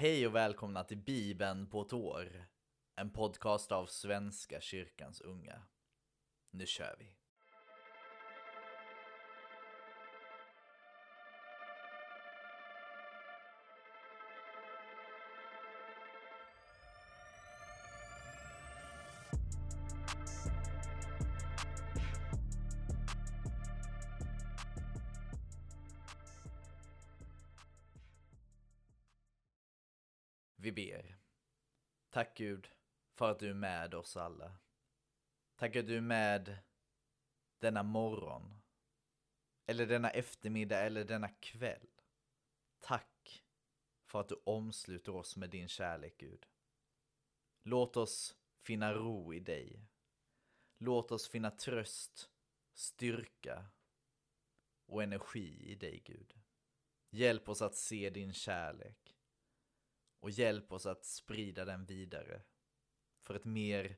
Hej och välkomna till Bibeln på ett år. En podcast av Svenska kyrkans unga. Nu kör vi. Vi ber. Tack Gud för att du är med oss alla. Tack att du är med denna morgon. Eller denna eftermiddag eller denna kväll. Tack för att du omsluter oss med din kärlek Gud. Låt oss finna ro i dig. Låt oss finna tröst, styrka och energi i dig Gud. Hjälp oss att se din kärlek och hjälp oss att sprida den vidare för ett mer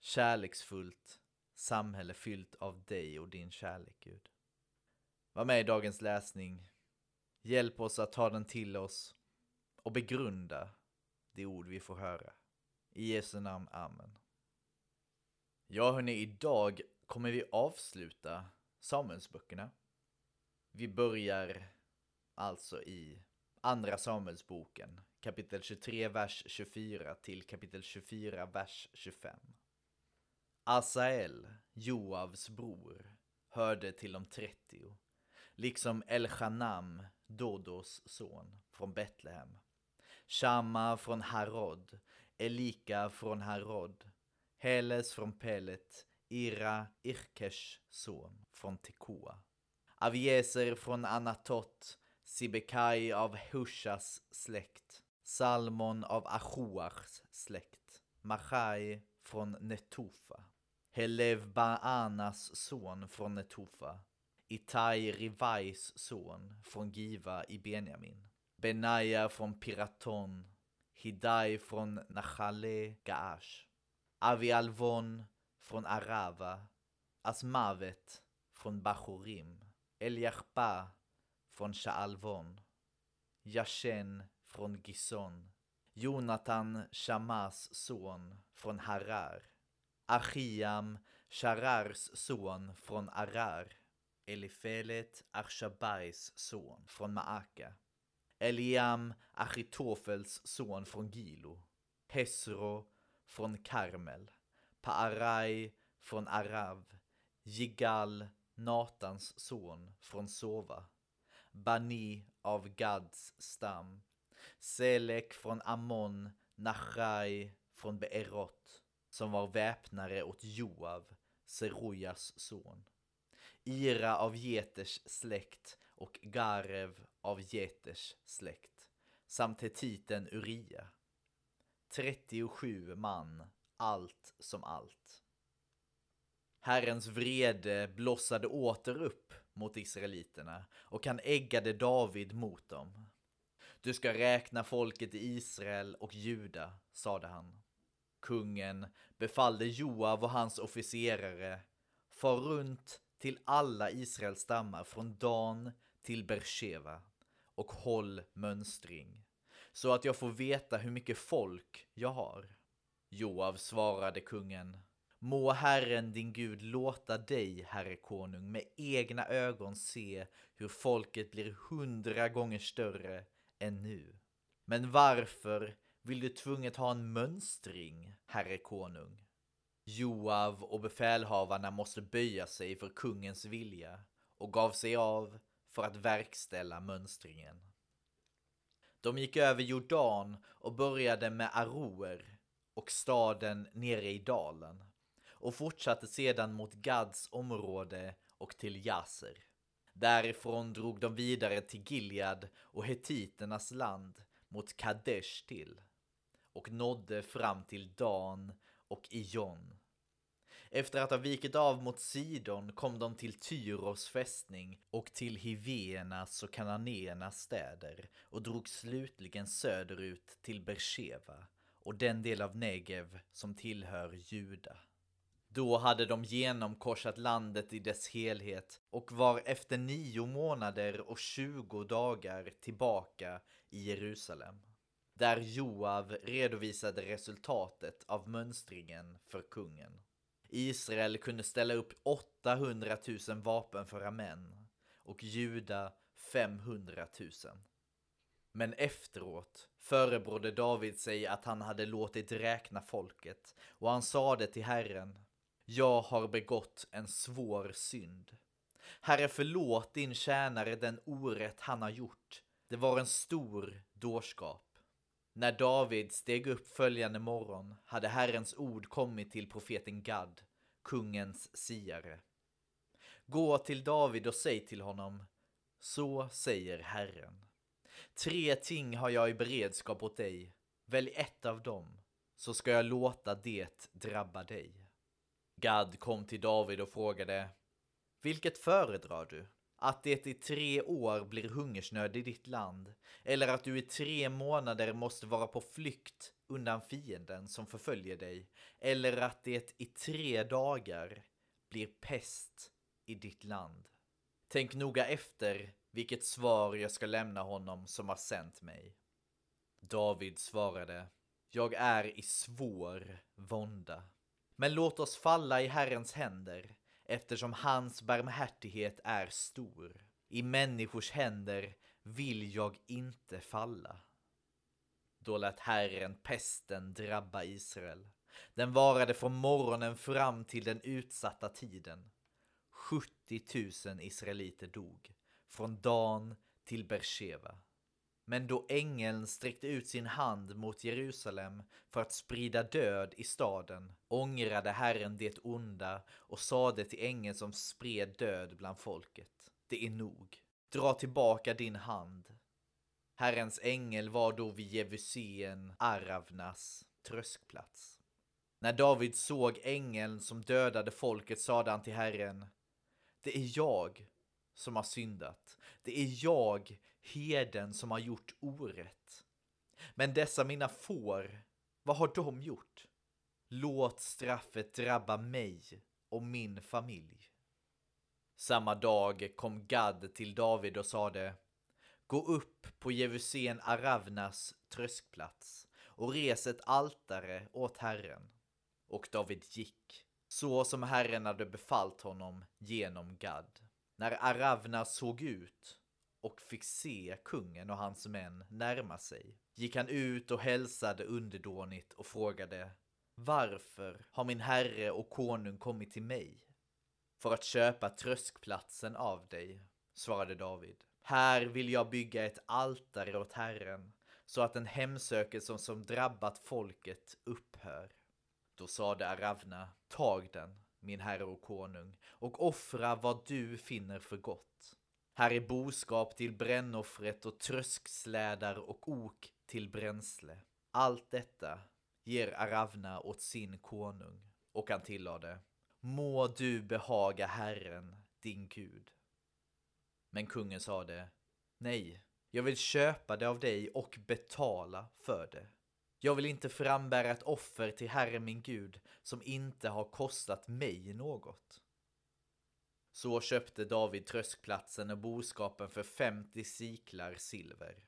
kärleksfullt samhälle fyllt av dig och din kärlek, Gud. Var med i dagens läsning. Hjälp oss att ta den till oss och begrunda de ord vi får höra. I Jesu namn, Amen. Ja, hörni, idag kommer vi avsluta Samuelsböckerna. Vi börjar alltså i Andra Samuelsboken, kapitel 23, vers 24 till kapitel 24, vers 25. Asael, Joavs bror, hörde till de 30, liksom Elchanam, Dodos son, från Betlehem. Shama från Harod, Elika från Harod, Heles från Pelet, Ira, Irkes son, från Tekoa. Avieser från Anatot, Sibekai av Hushas släkt, Salmon av Achuachs släkt, Machai från Netufa, Helev Baanas son från Netufa, Itai Rivais son från Giva i Benjamin, Benaja från Piraton, Hidai från Nachale Gaash, Avialvon från Arava, Asmavet från Bachorim, Eliachpa från Shaalvon, Jashen från Gison, Jonathan Shamas son från Harar, Achiam Sharars son från Arar, Elifelet Arshabais son från Maaka, Eliam Achitofels son från Gilo, Hesro från Karmel, Paarai från Arav, Jigal, Natans son från Sova, Bani av Gads stam, Selek från Ammon, Nachai från Beerot, som var väpnare åt Joav, Serujas son. Ira av Geters släkt och Garev av Geters släkt, samt hetiten Uria. 37 man, allt som allt. Herrens vrede blossade åter upp mot israeliterna och han äggade David mot dem. Du ska räkna folket i Israel och Juda, sade han. Kungen befallde Joav och hans officerare, far runt till alla Israels stammar från Dan till Bersheva och håll mönstring, så att jag får veta hur mycket folk jag har. Joav svarade kungen, Må Herren din Gud låta dig, Herre konung, med egna ögon se hur folket blir hundra gånger större ännu. Men varför vill du tvunget ha en mönstring, Herre konung? Joav och befälhavarna måste böja sig för kungens vilja och gav sig av för att verkställa mönstringen. De gick över Jordan och började med Aroer och staden nere i dalen och fortsatte sedan mot Gads område och till Jaser. Därifrån drog de vidare till Gilead och hetiternas land mot Kadesh till och nådde fram till Dan och Ion. Efter att ha vikit av mot Sidon kom de till Tyros fästning och till Hiveernas och Kananéernas städer och drog slutligen söderut till Bersheva och den del av Negev som tillhör Juda. Då hade de genomkorsat landet i dess helhet och var efter nio månader och tjugo dagar tillbaka i Jerusalem. där Joav redovisade resultatet av mönstringen för kungen. Israel kunde ställa upp 800 000 vapenföra män och Juda 500 000. Men efteråt förebrådde David sig att han hade låtit räkna folket och han sade till Herren jag har begått en svår synd. Herre förlåt din tjänare den orätt han har gjort. Det var en stor dårskap. När David steg upp följande morgon hade Herrens ord kommit till profeten Gad, kungens siare. Gå till David och säg till honom, så säger Herren. Tre ting har jag i beredskap åt dig. Välj ett av dem, så ska jag låta det drabba dig. Gad kom till David och frågade, vilket föredrar du? Att det i tre år blir hungersnöd i ditt land, eller att du i tre månader måste vara på flykt undan fienden som förföljer dig, eller att det i tre dagar blir pest i ditt land. Tänk noga efter vilket svar jag ska lämna honom som har sänt mig. David svarade, jag är i svår vånda. Men låt oss falla i Herrens händer, eftersom hans barmhärtighet är stor. I människors händer vill jag inte falla. Då lät Herren pesten drabba Israel. Den varade från morgonen fram till den utsatta tiden. 70 000 israeliter dog, från Dan till Bersheva. Men då ängeln sträckte ut sin hand mot Jerusalem för att sprida död i staden ångrade Herren det onda och sade till ängeln som spred död bland folket. Det är nog. Dra tillbaka din hand. Herrens ängel var då vid Jevusien, Aravnas tröskplats. När David såg ängeln som dödade folket sade han till Herren Det är jag som har syndat. Det är jag, heden, som har gjort orätt. Men dessa mina får, vad har de gjort? Låt straffet drabba mig och min familj. Samma dag kom Gad till David och sade Gå upp på Jevusén Aravnas tröskplats och res ett altare åt Herren. Och David gick, så som Herren hade befallt honom genom Gad. När Aravna såg ut och fick se kungen och hans män närma sig gick han ut och hälsade underdånigt och frågade Varför har min herre och konung kommit till mig? För att köpa tröskplatsen av dig, svarade David. Här vill jag bygga ett altare åt Herren, så att den hemsökelse som drabbat folket upphör. Då sade Aravna, tag den, min herre och konung, och offra vad du finner för gott. Här är boskap till brännoffret och tröskslädar och ok till bränsle. Allt detta ger Aravna åt sin konung. Och han tillade, må du behaga Herren, din Gud. Men kungen sade, nej, jag vill köpa det av dig och betala för det. Jag vill inte frambära ett offer till Herren min Gud som inte har kostat mig något. Så köpte David tröskplatsen och boskapen för 50 siklar silver.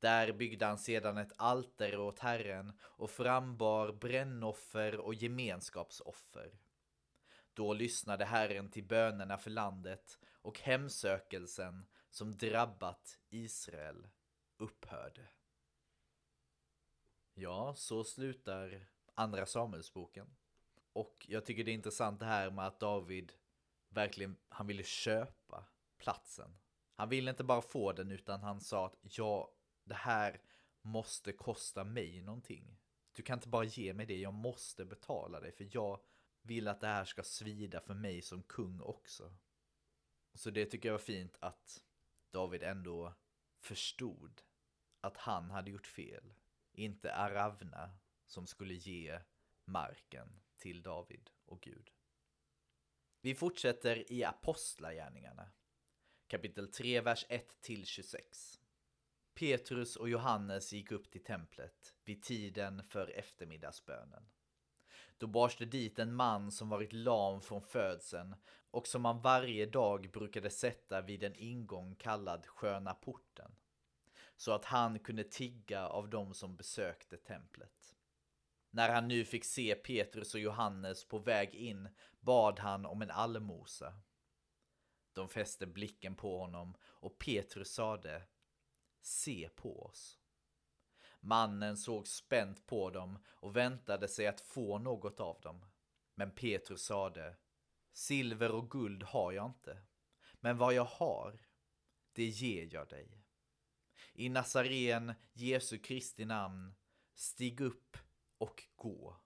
Där byggde han sedan ett altare åt Herren och frambar brännoffer och gemenskapsoffer. Då lyssnade Herren till bönerna för landet och hemsökelsen som drabbat Israel upphörde. Ja, så slutar Andra Samuelsboken. Och jag tycker det är intressant det här med att David verkligen, han ville köpa platsen. Han ville inte bara få den utan han sa att ja, det här måste kosta mig någonting. Du kan inte bara ge mig det, jag måste betala det för jag vill att det här ska svida för mig som kung också. Så det tycker jag var fint att David ändå förstod att han hade gjort fel. Inte Aravna som skulle ge marken till David och Gud. Vi fortsätter i Apostlagärningarna. Kapitel 3, vers 1 till 26. Petrus och Johannes gick upp till templet vid tiden för eftermiddagsbönen. Då bars det dit en man som varit lam från födseln och som man varje dag brukade sätta vid en ingång kallad Sköna porten så att han kunde tigga av dem som besökte templet. När han nu fick se Petrus och Johannes på väg in bad han om en allmosa. De fäste blicken på honom och Petrus sade Se på oss. Mannen såg spänt på dem och väntade sig att få något av dem. Men Petrus sade Silver och guld har jag inte, men vad jag har, det ger jag dig. I Nazaren, Jesu Kristi namn, stig upp och gå.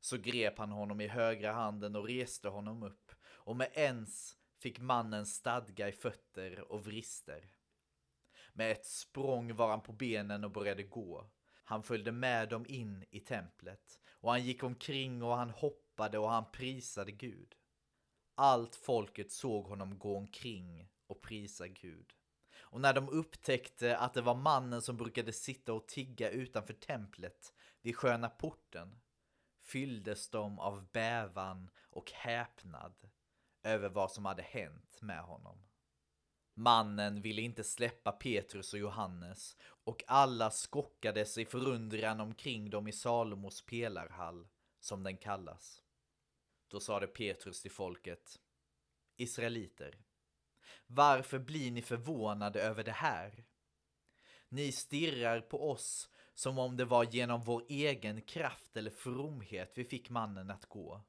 Så grep han honom i högra handen och reste honom upp, och med ens fick mannen stadga i fötter och vrister. Med ett språng var han på benen och började gå. Han följde med dem in i templet, och han gick omkring och han hoppade och han prisade Gud. Allt folket såg honom gå omkring och prisa Gud. Och när de upptäckte att det var mannen som brukade sitta och tigga utanför templet vid sköna porten fylldes de av bävan och häpnad över vad som hade hänt med honom. Mannen ville inte släppa Petrus och Johannes och alla skockades i förundran omkring dem i Salomos pelarhall, som den kallas. Då sade Petrus till folket, Israeliter, varför blir ni förvånade över det här? Ni stirrar på oss som om det var genom vår egen kraft eller fromhet vi fick mannen att gå.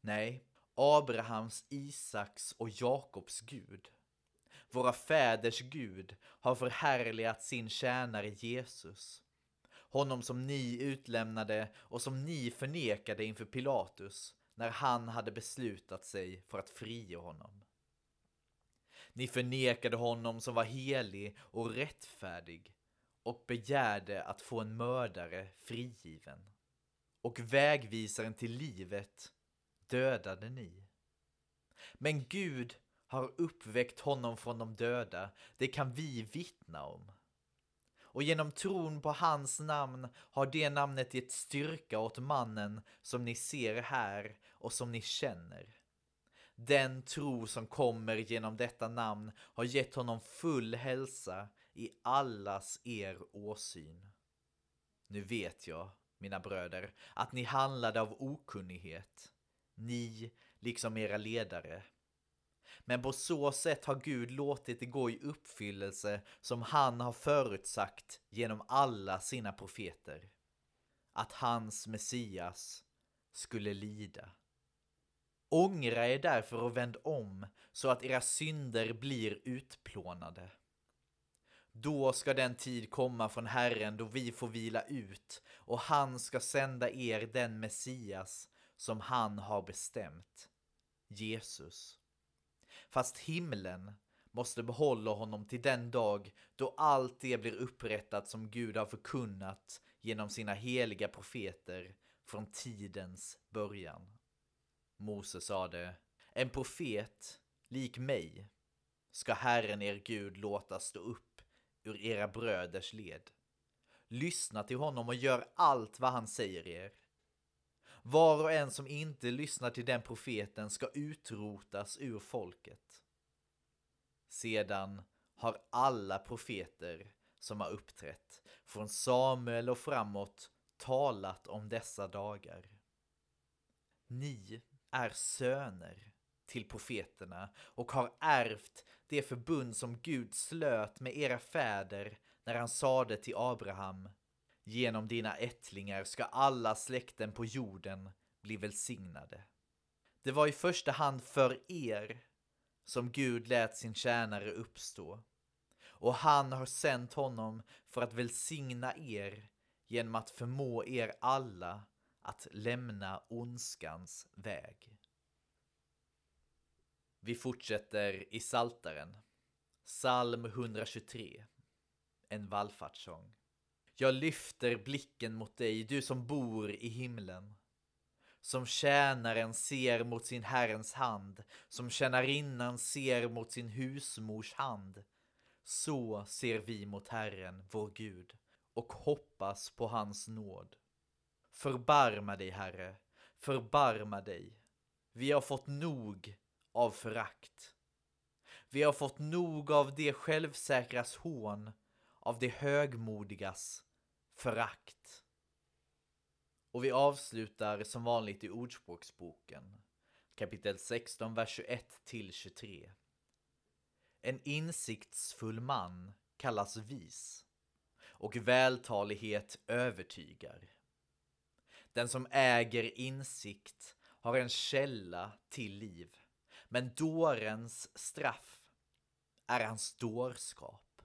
Nej, Abrahams, Isaks och Jakobs Gud, våra fäders Gud, har förhärligat sin tjänare Jesus. Honom som ni utlämnade och som ni förnekade inför Pilatus när han hade beslutat sig för att frige honom. Ni förnekade honom som var helig och rättfärdig och begärde att få en mördare frigiven. Och vägvisaren till livet dödade ni. Men Gud har uppväckt honom från de döda, det kan vi vittna om. Och genom tron på hans namn har det namnet gett styrka åt mannen som ni ser här och som ni känner. Den tro som kommer genom detta namn har gett honom full hälsa i allas er åsyn. Nu vet jag, mina bröder, att ni handlade av okunnighet, ni liksom era ledare. Men på så sätt har Gud låtit det gå i uppfyllelse som han har förutsagt genom alla sina profeter. Att hans Messias skulle lida. Ångra er därför och vänd om så att era synder blir utplånade. Då ska den tid komma från Herren då vi får vila ut och han ska sända er den Messias som han har bestämt, Jesus. Fast himlen måste behålla honom till den dag då allt det blir upprättat som Gud har förkunnat genom sina heliga profeter från tidens början. Mose sade, en profet lik mig ska Herren er Gud låta stå upp ur era bröders led. Lyssna till honom och gör allt vad han säger er. Var och en som inte lyssnar till den profeten ska utrotas ur folket. Sedan har alla profeter som har uppträtt från Samuel och framåt talat om dessa dagar. Ni är söner till profeterna och har ärvt det förbund som Gud slöt med era fäder när han sade till Abraham Genom dina ättlingar ska alla släkten på jorden bli välsignade. Det var i första hand för er som Gud lät sin tjänare uppstå. Och han har sänt honom för att välsigna er genom att förmå er alla att lämna ondskans väg. Vi fortsätter i Saltaren. Psalm 123. En vallfartssång. Jag lyfter blicken mot dig, du som bor i himlen. Som tjänaren ser mot sin herrens hand, som tjänarinnan ser mot sin husmors hand. Så ser vi mot Herren, vår Gud, och hoppas på hans nåd. Förbarma dig, Herre, förbarma dig. Vi har fått nog av förakt. Vi har fått nog av det självsäkras hån av de högmodigas förakt. Och vi avslutar som vanligt i Ordspråksboken, kapitel 16, vers 21 till 23. En insiktsfull man kallas vis och vältalighet övertygar. Den som äger insikt har en källa till liv, men dårens straff är hans dårskap.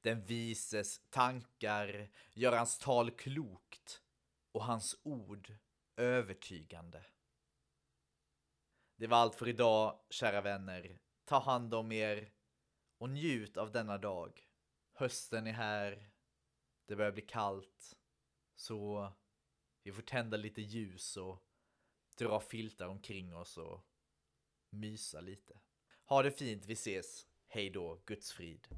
Den vises tankar gör hans tal klokt och hans ord övertygande. Det var allt för idag, kära vänner. Ta hand om er och njut av denna dag. Hösten är här. Det börjar bli kallt. Så vi får tända lite ljus och dra filtar omkring oss och mysa lite. Ha det fint, vi ses. Hej då, Guds frid.